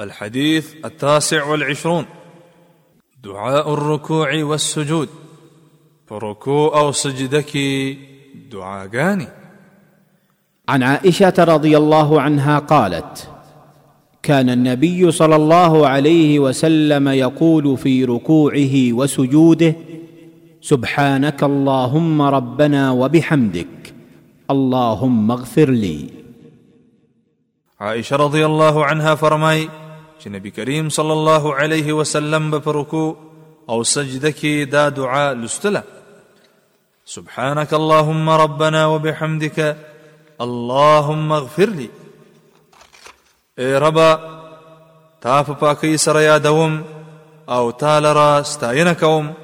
الحديث التاسع والعشرون. دعاء الركوع والسجود. فركوع أو سجدك دعاءان. عن عائشة رضي الله عنها قالت كان النبي صلى الله عليه وسلم يقول في ركوعه وسجوده سبحانك اللهم ربنا وبحمدك اللهم اغفر لي. عائشة رضي الله عنها فرمای چې نبی کریم صلی الله علیه وسلم به رکوع أو سجده کې دا دعا لستله. سبحانك اللهم ربنا وبحمدك اللهم اغفر لي اے ربا تا په پاکۍ سره یادوم أو تا لرا ستاینه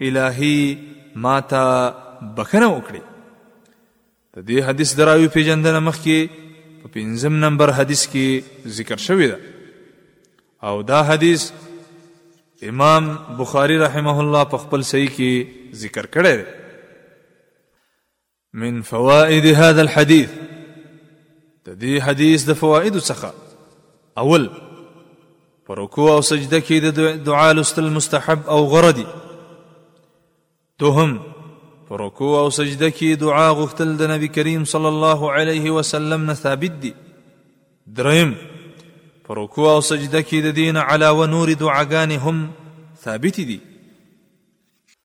الهي ما ته بخنه وکړي د دې حدیث د راوی مخکې په پنځم نمبر حدیث کې ذکر شوی او دا حدیث امام بخاری رحمه الله په خپل صحیح کې ذکر کړی دی. من فوائد هذا الحديث د دې حدیث د فوائد څخه. اول پر رکوع او سجده کې د دعا لستل مستحب او غردي دوهم پر رکوع أو سجده کې دعا غوښتل د نبی کریم صلی الله علیه وسلم نه ثابت دي. دریم پر رکوع أو سجده کې د دین علاوه نور دعاګانې هم ثابت دي.